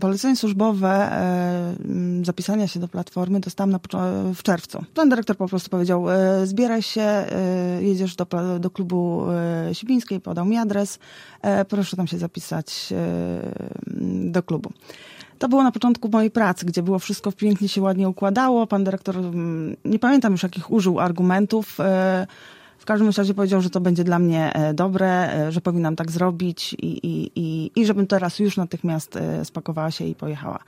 Polecenie służbowe e, zapisania się do platformy dostałam na, w czerwcu. Pan dyrektor po prostu powiedział, e, zbieraj się, e, jedziesz do, do klubu Sibińskiej, podał mi adres, proszę tam się zapisać do klubu. To było na początku mojej pracy, gdzie było wszystko pięknie się ładnie układało. Pan dyrektor, nie pamiętam już jakich użył argumentów, w każdym razie powiedział, że to będzie dla mnie e, dobre, e, że powinnam tak zrobić i, i, i, i żebym teraz już natychmiast e, spakowała się i pojechała.